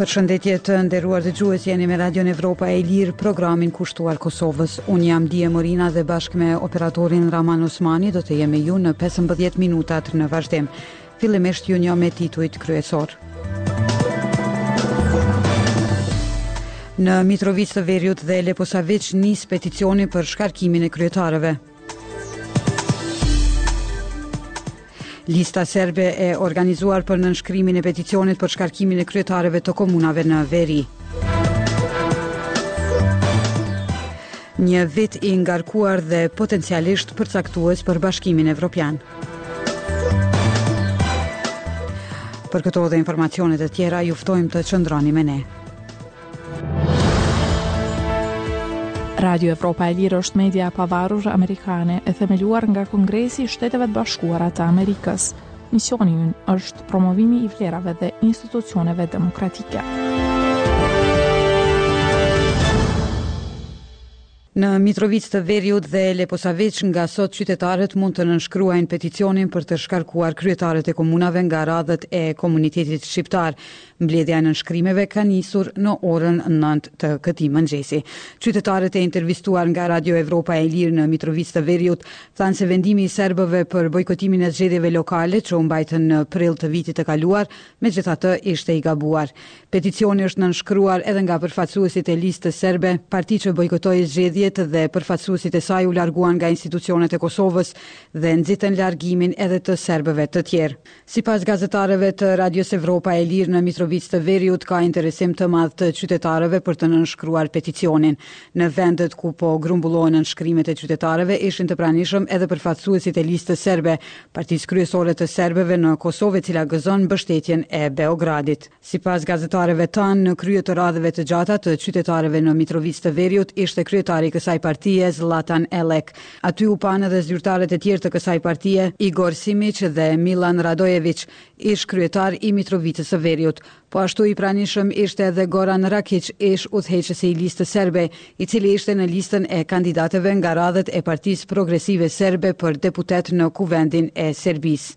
Përshëndetje të nderuar dëgjues jeni me Radion Evropa e Lirë programin kushtuar Kosovës. Unë jam Die Morina dhe bashkë me operatorin Raman Osmani do të jemi me ju në 15 minutat në vazhdim. Fillimisht ju njoh me titujt kryesorë. Në Mitrovicë të Veriut dhe Leposaviq nis peticioni për shkarkimin e kryetarëve. Lista serbe e organizuar për nënshkrimin e peticionit për shkarkimin e kryetarëve të komunave në Veri. Një vit i ngarkuar dhe potencialisht përcaktues për Bashkimin Evropian. Për këto dhe informacione të tjera, ju ftojmë të qëndroni me ne. Radio Evropa e Lirë është media e pavarur amerikane e themeluar nga Kongresi i Shteteve të Bashkuara të Amerikës. Misioni ynë është promovimi i vlerave dhe institucioneve demokratike. Në Mitrovicë të Veriut dhe Leposaviq nga sot qytetarët mund të nënshkruajnë peticionin për të shkarkuar kryetarët e komunave nga radhët e komunitetit shqiptar. Mbledhja e nënshkrimeve ka nisur në orën nëntë të këtij mëngjesi. Qytetarët e intervistuar nga Radio Evropa e Lirë në Mitrovicë të Veriut thanë se vendimi i serbëve për bojkotimin e zgjedhjeve lokale që u mbajtën në prill të vitit të kaluar, megjithatë ishte i gabuar. Peticioni është nënshkruar edhe nga përfaqësuesit e Listës Serbe, parti që bojkotoi zgjedhjet dhe përfaqësuesit e saj u larguan nga institucionet e Kosovës dhe nxitën largimin edhe të serbëve të tjerë. Sipas gazetarëve të Radios Evropa e Lirë në Mitrovicë të Veriut ka interesim të madh të qytetarëve për të nënshkruar peticionin. Në vendet ku po grumbullohen nënshkrimet e qytetarëve ishin të pranishëm edhe përfaqësuesit e Listës Serbe, partisë kryesore të serbëve në Kosovë e cila gëzon mbështetjen e Beogradit. Sipas gazetarëve tanë, në krye të radhëve të gjata të qytetarëve në Mitrovicë të Veriut ishte kryetari i kësaj partie, Zllatan Elek. Aty u panë edhe zyrtarët e tjerë të kësaj partie, Igor Simiq dhe Millan Radojeviq, ish-kryetar i Mitrovicës së Veriut. Po ashtu i pranishëm ishte edhe Goran Rakiq, ish-udhëheqësi i Listës Serbe, i cili ishte në listën e kandidatëve nga radhët e Partisë Progresive Serbe për deputet në Kuvendin e Serbisë.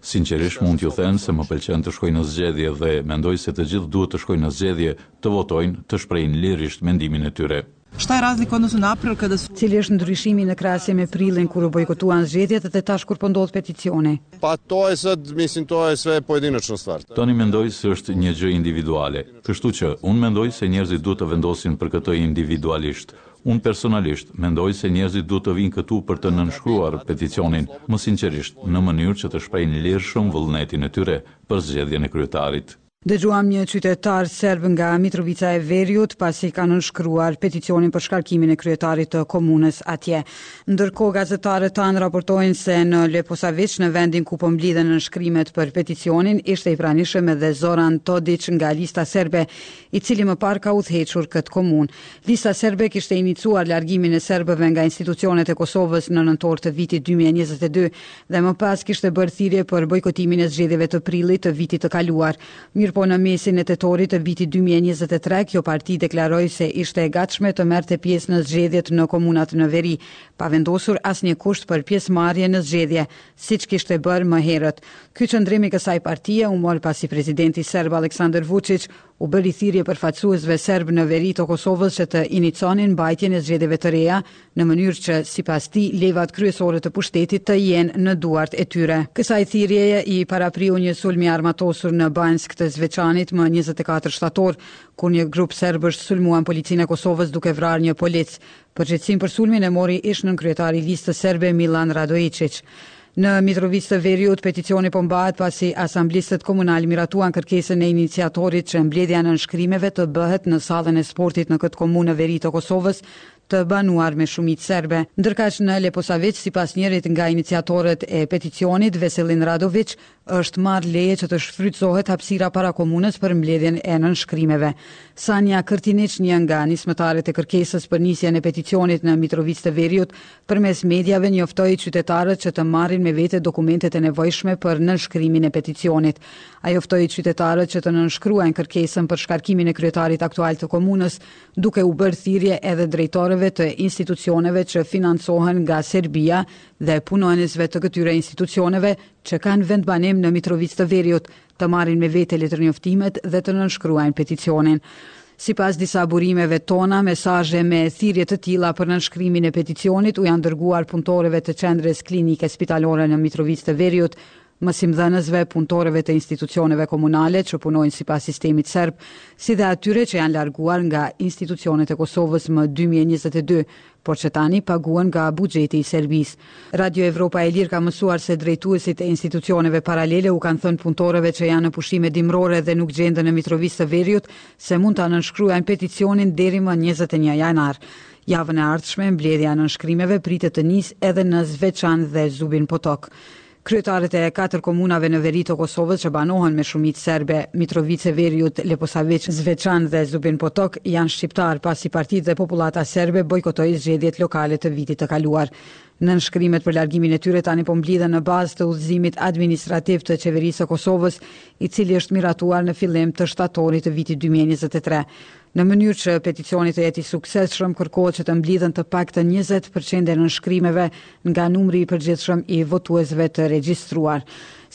Sinqerisht mund t'ju them se më pëlqen të shkoj në zgjedhje dhe mendoj se të gjithë duhet të shkojnë në zgjedhje, të votojnë, të shprehin lirisht mendimin e tyre. Cili është ndryshimi në krahasim me prillin kur u bojkotuan zgjedhjet dhe tash kur po ndodh peticioni? Tani mendoj se është një gjë individuale, kështu që, unë mendoj se njerëzit duhet të vendosin për këtë individualisht. Unë personalisht, mendoj se njerëzit duhet të vijnë këtu për të nënshkruar peticionin, më sinqerisht, në mënyrë që të shprehin lirshëm vullnetin e tyre për zgjedhjen e kryetarit. Dëgjuam një qytetar serb nga Mitrovica e Veriut pasi ka nënshkruar peticionin për shkarkimin e kryetarit të komunës atje. Ndërkohë, gazetarët tanë raportojnë se në Leposaviq, në vendin ku po mblidhen nënshkrimet për peticionin, ishte i pranishëm edhe Zoran Todiq nga Lista Serbe, i cili më parë ka udhëhequr këtë komunë. Lista Serbe kishte iniciuar largimin e serbëve nga institucionet e Kosovës në nëntor të vitit dy mijë e njëzet e dy dhe më pas kishte bërë thirrje për bojkotimin e zgjedhjeve të prillit të vitit të kaluar. Mirëpo në mesin e tetorit të vitit dy mijë e njëzet e tre kjo parti deklaroi se ishte e gatshme të merrte pjesë në zgjedhjet në komunat në veri, pa vendosur asnjë kusht për pjesëmarrje në zgjedhje, siç kishte bërë më herët. Ky qëndrim i kësaj partie u mor pasi presidenti serb Aleksandër Vuçiç u bëri thirrje përfaqësuesve serbë në veri të Kosovës që të iniconin mbajtjen e zgjedhjeve të reja në mënyrë që, sipas tij, levat kryesore të pushtetit të jenë në duart e tyre. Kësaj thirrjeje i parapriu një sulm i armatosur në Banjskë të Zveçanit më njëzet e katër shtator, kur një grup serbësh sulmuan policinë e Kosovës duke vrarë një polic. Përgjegjësinë për sulmin e mori ish-nënkryetari i Listës Serbe, Millan Radoiçiç. Në Mitrovicë të Veriut, peticioni po mbahet pasi asamblistët komunalë miratuan kërkesën e iniciatorit që mbledhja e nënshkrimeve të bëhet në sallën e sportit në këtë komunë në veri të Kosovës, të banuar me shumicë serbe. Ndërkaq në Leposaviq, sipas njërit nga iniciatorët e peticionit, Veselin Radoviq, është marrë leje që të shfrytëzohet hapësira para komunës për mbledhjen e nënshkrimeve. Sanja Kërtiniç, një nga nismëtaret e kërkesës për nisjen e peticionit në Mitrovicë të Veriut, përmes mediave njoftoi qytetarët që të marrin me vete dokumentet e nevojshme për nënshkrimin e peticionit. Ajo ftoi qytetarët që të nënshkruajnë kërkesën për shkarkimin e kryetarit aktual të komunës, duke u bërë thirrje edhe drejtorëve të institucioneve që financohen nga Serbia dhe punonjësve të këtyre institucioneve që kanë vendbanim në Mitrovicë të Veriut, të marrin me vete letërnjoftimet dhe të nënshkruajnë peticionin. Sipas disa burimeve tona, mesazhe me thirrje të tilla për nënshkrimin e peticionit u janë dërguar punëtorëve të Qendrës Klinike Spitalore në Mitrovicë të Veriut, mësimdhënësve, punëtorëve të institucioneve komunale që punojnë sipas sistemit serb, si dhe atyre që janë larguar nga institucionet e Kosovës më 2022, por që tani paguhen nga buxheti i Serbisë. Radio Evropa e Lirë ka mësuar se drejtuesit e institucioneve paralele u kanë thënë punëtorëve që janë në pushime dimërore dhe nuk gjenden në Mitrovicë të Veriut se mund ta nënshkruajnë peticionin deri më njëzet e një janar. Javën e ardhshme, mbledhja e nënshkrimeve pritet të nisë edhe në Zveçan dhe Zubin Potok. Kryetarët e katër komunave në veri të Kosovës që banohen me shumicë serbe, Mitrovicë e Veriut, Leposaviq, Zveçan dhe Zubin Potok, janë shqiptarë, pasi partitë dhe popullata serbe bojkotoi zgjedhjet lokale të vitit të kaluar. Nënshkrimet për largimin e tyre tani po mblidhen në bazë të udhëzimit administrativ të Qeverisë së Kosovës, i cili është miratuar në fillim të shtatorit të vitit dy mijë e njëzet e tre. Në mënyrë që peticioni të jetë i suksesshëm, kërkohet që të mblidhen të paktën njëzet për qind e nënshkrimeve nga numri i përgjithshëm i votuesve të regjistruar.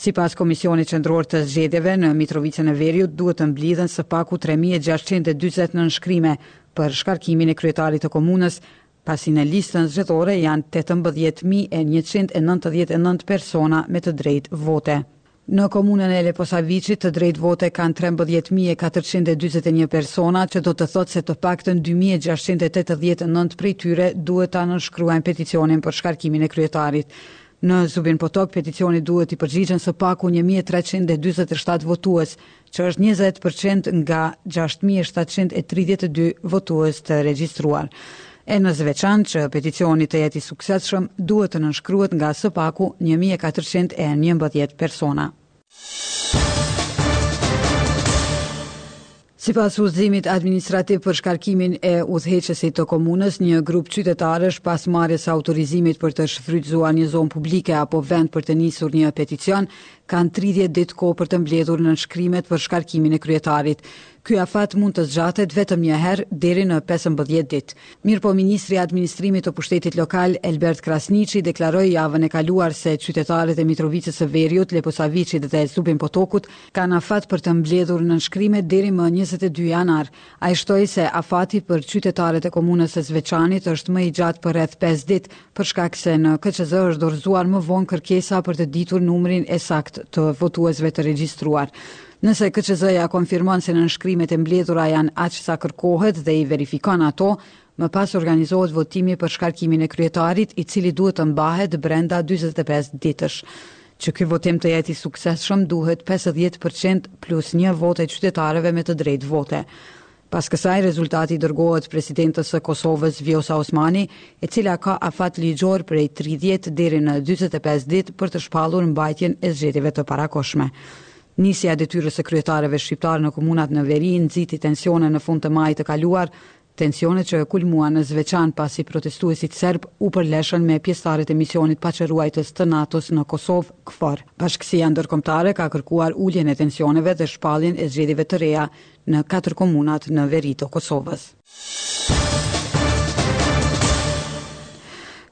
Sipas Komisionit Qendror të Zgjedhjeve, në Mitrovicën e Veriut duhet të mblidhen së paku tre mijë e gjashtëqind e dyzet nënshkrime për shkarkimin e kryetarit të komunës, pasi në listën zgjedhore janë tetëmbëdhjetë mijë e njëqind e nëntëdhjetë e nëntë persona me të drejtë vote. Në komunën e Leposaviqit të drejtë vote kanë trembëdhjetë mijë e katërqind e dyzet e një persona, që do të thotë se të paktën dy mijë e gjashtëqind e tetëdhjetë e nëntë prej tyre duhet ta nënshkruajnë peticionin për shkarkimin e kryetarit. Në Zubin Potok peticionit duhet t'i përgjigjen së paku një mijë e treqind e dyzet e shtatë votues, që është njëzet për qind nga gjashtë mijë e shtatëqind e tridhjetë e dy votues të regjistruar. E në Zveçan që peticioni të jetë i suksesshëm, duhet të nënshkruhet nga së paku një mijë e katërqind e njëmbëdhjetë persona. Sipas udhëzimit administrativ për shkarkimin e udhëheqësit të komunës, një grup qytetarësh pas marrjes së autorizimit për të shfrytëzuar një zonë publike apo vend për të nisur një peticion, kanë tridhjetë ditë kohë për të mbledhur nënshkrimet për shkarkimin e kryetarit. Ky afat mund të zgjatet vetëm një herë deri në pesëmbëdhjetë ditë. Mirëpo ministri i Administrimit të Pushtetit Lokal, Elbert Krasniqi deklaroi javën e kaluar se qytetarët e Mitrovicës së Veriut, Leposaviqit dhe Zubin Potokut kanë afat për të mbledhur nënshkrimet deri më njëzet e dy janar. Ai shtoi se afati për qytetarët e komunës së Zveçanit është më i gjatë për rreth pesë ditë, për shkak se në KQZ është dorëzuar më vonë kërkesa për të ditur numrin e saktë të votuesve të regjistruar. Nëse KQZ-ja konfirmon se nënshkrimet e mbledhura janë aq sa kërkohet dhe i verifikon ato, më pas organizohet votimi për shkarkimin e kryetarit, i cili duhet të mbahet brenda 45 ditësh. Që ky votim të jetë i suksesshëm duhet 50% plus një votë e qytetarëve me të drejtë vote. Pas kësaj rezultati i dërgohet Presidentes së Kosovës, Vjosa Osmani, e cila ka afat ligjor prej tridhjetë deri në dyzet e pesë ditë për të shpallur mbajtjen e zgjedhjeve të parakohshme. Nisja e detyrës së kryetarëve shqiptarë në komunat në veri nxiti tensione në fund të majit të kaluar, tensione që kulmuan në Zveçan pasi protestuesit serbë u përleshën me pjesëtarët e misionit paqeruajtës të NATO-s në Kosovë, KFOR. Bashkësia ndërkombëtare ka kërkuar uljen e tensioneve dhe shpalljen e zgjedhjeve të reja në katër komunat në veri të Kosovës.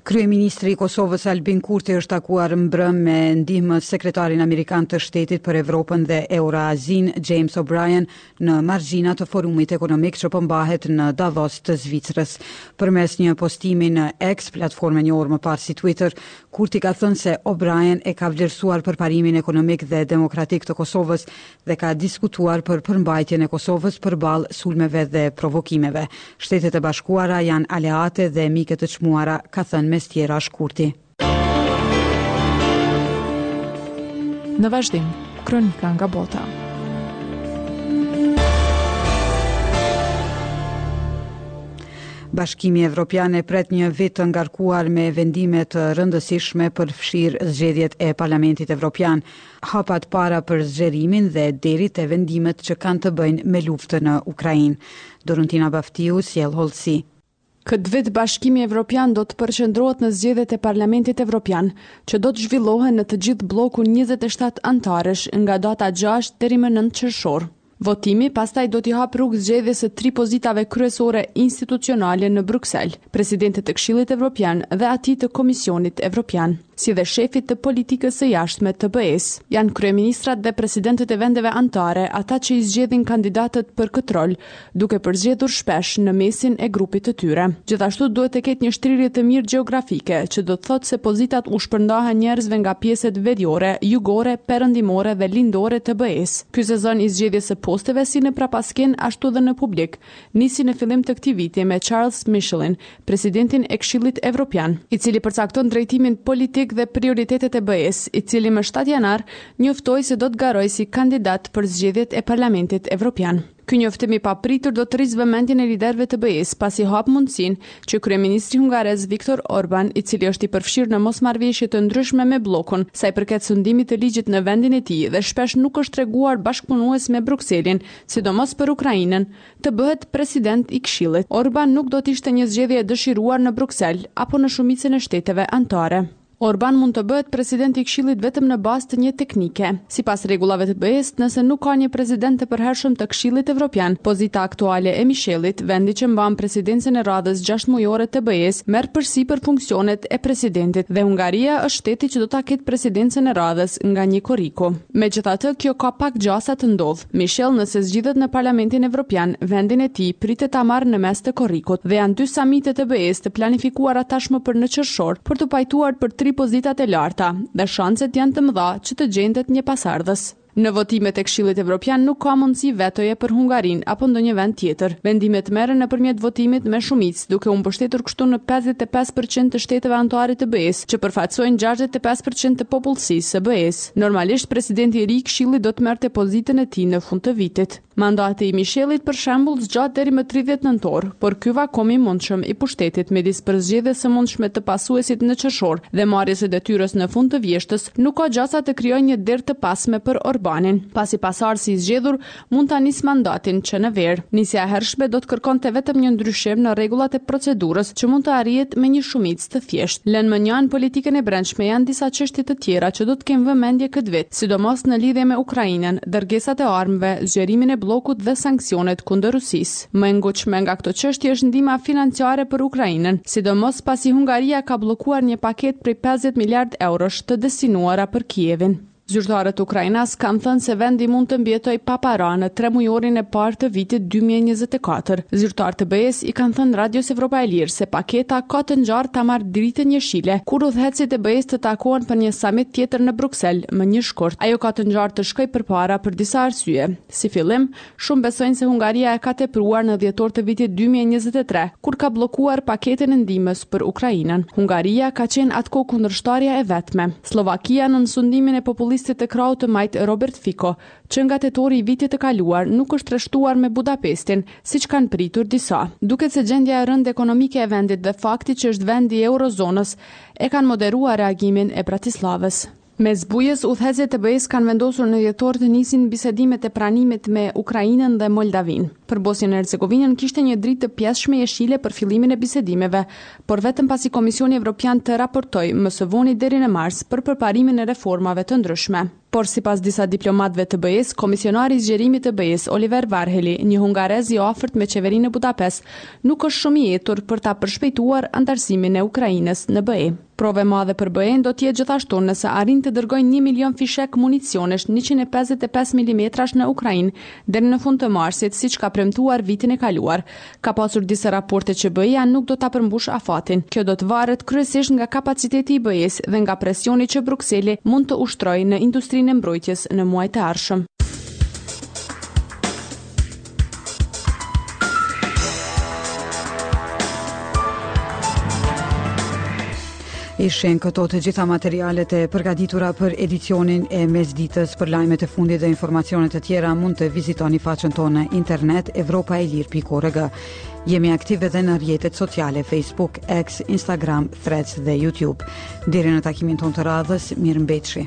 Kryeministri i Kosovës Albin Kurti është takuar mbrëmë me ndihmës sekretarin amerikan të Shtetit për Evropën dhe Eurazinë, James O'Brien, në margjina të forumit ekonomik që po mbahet në Davos të Zvicrës. Përmes një postimi në X, platformën e njohur më parë si Twitter, Kurti ka thënë se O'Brien e ka vlerësuar përparimin ekonomik dhe demokratik të Kosovës dhe ka diskutuar për përmbajtjen e Kosovës përballë sulmeve dhe provokimeve. Shtetet e Bashkuara janë aleate dhe mike të çmuara, ka thënë mes tjerash Kurti. Në vazhdim, kronika nga bota. Bashkimi Evropian e pret një vit të ngarkuar me vendime të rëndësishme përfshirë zgjedhjet e Parlamentit Evropian. hapat para për zgjerimin dhe deri te vendimet që kanë të bëjnë me luftën në Ukrainë. Doruntina Baftiu sjell hollësi. Këtë vit Bashkimi Evropian do të përqendrohet në zgjedhjet e Parlamentit Evropian, që do të zhvillohen në të gjithë bllokun njëzet e shtatë anëtarësh nga data gjashtë deri më nëntë qershor. Votimi pastaj do t'i hapë rrugë zgjedhjes së tri pozitave kryesore institucionale në Bruksel, Presidentit të Këshillit Evropian dhe atij të Komisionit Evropian, si dhe shefit të politikës së jashtme të BE-së. Janë kryeministrat dhe presidentët e vendeve anëtare ata që i zgjedhin kandidatët për këtë rol, duke përzgjedhur shpesh në mesin e grupit të tyre. Gjithashtu duhet të ketë një shtrirje të mirë gjeografike, që do të thotë se pozitat u shpërndahen njerëzve nga pjesët veriore, jugore, perëndimore dhe lindore të BE-së. Ky sezon i zgjedhjes së posteve si në prapaskenë ashtu dhe në publik, nisi në fillim të këtij viti me Charles Michelin, presidentin e Këshillit Evropian, i cili përcakton drejtimin politik dhe prioritetet e BE-së, i cili më shtatë janar njoftoi se do të garojë si kandidat për zgjedhjet e Parlamentit Evropian. Ky njoftim i papritur do të rrisë vëmendjen e liderëve të BE-së, pasi hap mundësinë që kryeministri hungarez Viktor Orban, i cili është i përfshirë në mosmarrëveshje të ndryshme me bllokun, sa i përket sundimit të ligjit në vendin e tij dhe shpesh nuk është treguar bashkëpunues me Brukselin, sidomos për Ukrainën, të bëhet president i Këshillit. Orban nuk do të ishte një zgjedhje e dëshiruar në Bruksel apo në shumicën e shteteve anëtare. Orban mund të bëhet president i Këshillit vetëm në bazë të një teknike. Sipas rregullave të BE-së, nëse nuk ka një president të përhershëm të Këshillit Evropian, pozita aktuale e Michelit, vendi që mban presidencën e radhës gjashtëmujore të BE-së, merr përsipër funksionet e presidentit dhe Hungaria është shteti që do ta ketë presidencën e radhës nga një korriku. Megjithatë, kjo ka pak gjasa të ndodhë. Michel nëse zgjidhet në Parlamentin Evropian, vendin e tij pritet ta marrë në mes të korrikut dhe janë dy samite të BE-së të planifikuara tashmë për në qershor për t'u pajtuar për tri pozitat e larta dhe shanset janë të mëdha që të gjendet një pasardhës. Në votimet e Këshillit Evropian nuk ka mundësi vetoje për Hungarinë apo ndonjë vend tjetër. Vendimet merren nëpërmjet votimit me shumicë, duke u mbështetur kështu në pesëdhjetë e pesë për qind të shteteve anëtare të BE-së, që përfaqësojnë gjashtëdhjetë e pesë për qind të popullsisë së BE-së. Normalisht presidenti i ri i Këshillit do të merrte pozitën e tij në fund të vitit. Mandati i Michelit, për shembull, zgjat deri më tridhjetë nëntor, por ky vakum i mundshëm i pushtetit midis përzgjedhjes së mundshme të pasuesit në qershor dhe marrjes së detyrës në fund të vjeshtës, nuk ka gjasa të krijojë një derë të pasme për Orbanin, pasi pasardhësi i zgjedhur Mund ta nisë mandatin që në verë. Nisja e hershme do të kërkonte vetëm një ndryshim në rregullat e procedurës, që mund të arrihet me një shumicë të thjeshtë. Lënë mënjanë politikën e brendshme janë disa çështje të tjera që do të kenë vëmendje këtë vit, sidomos në lidhje me Ukrainën, dërgesat e armëve, zgjerimin e bllokut dhe sanksionet kundër Rusisë. Më e ngutshme nga këto çështje është ndihma financiare për Ukrainën, sidomos pasi Hungaria ka bllokuar një paketë prej pesëdhjetë miliardë eurosh të destinuara për Kievin. Zyrtarët ukrainas kanë thënë se vendi mund të mbijetojë pa para në tremujorin e parë të vitit dy mijë e njëzet e katër. Zyrtarët e BE-së i kanë thënë Radios Evropa e Lirë se paketa ka të ngjarë ta marrë dritën jeshile kur udhëheqësit e BE-së të takohen për një samit tjetër në Bruksel më një shkurt. Ajo ka të ngjarë të shkojë përpara për disa arsye. Si fillim, Shumë besojnë se Hungaria e ka tepruar në dhjetor të vitit dy mijë e njëzet e tre, kur ka bllokuar paketën e ndihmës për Ukrainën. Hungaria ka qenë atë kohë kundërshtarja e vetme. Sllovakia, nën sundimin e populistit të krahut të majtë Robert Fico, që nga tetori i vitit të kaluar nuk është rreshtuar me Budapestin, siç kanë pritur disa. Duket se gjendja e rëndë ekonomike e vendit dhe fakti që është vend i eurozonës e kanë moderuar reagimin e Bratislavës. Mes bujës, udhëheqësit e BE-së kanë vendosur në dhjetor të nisin bisedimet e pranimit me Ukrainën dhe Moldavinë. Për Bosnjën e Hercegovinën kishte një dritë të pjesshme jeshile për fillimin e bisedimeve, por vetëm pasi Komisioni Evropian të raportojë, më së voni deri në mars, për përparimin e reformave të ndryshme. Por sipas disa diplomatëve të BE-së, komisionari i zgjerimit të BE-së, Oliver Varhelyi, një hungarez i afërt me qeverinë në Budapest, nuk është shumë i etur për ta përshpejtuar anëtarësimin e Ukrainës në BE. Provë e madhe për BE-në do të jetë gjithashtu nëse arrin të dërgojë një milion fishekë municionesh njëqind e pesëdhjetë e pesë milimetrash në Ukrainë deri në fund të marsit, siç ka premtuar vitin e kaluar. Ka pasur disa raporte që BE-ja nuk do ta përmbushë afatin. Kjo do të varet kryesisht nga kapaciteti i BE-së dhe nga presioni që Brukseli mund të ushtrojë në industrinë e mbrojtjes në muajt e ardhshëm. Ishin këto të gjitha materialet e përgatitura për edicionin e mesditës për lajmet e fundit dhe informacione të tjera mund të vizitoni faqen tonë në internet evropaelire.org. Jemi aktivë edhe në rjetet sociale Facebook, X, Instagram, Threads dhe YouTube. Deri në takimin tonë të radhës, mirëmbetshi.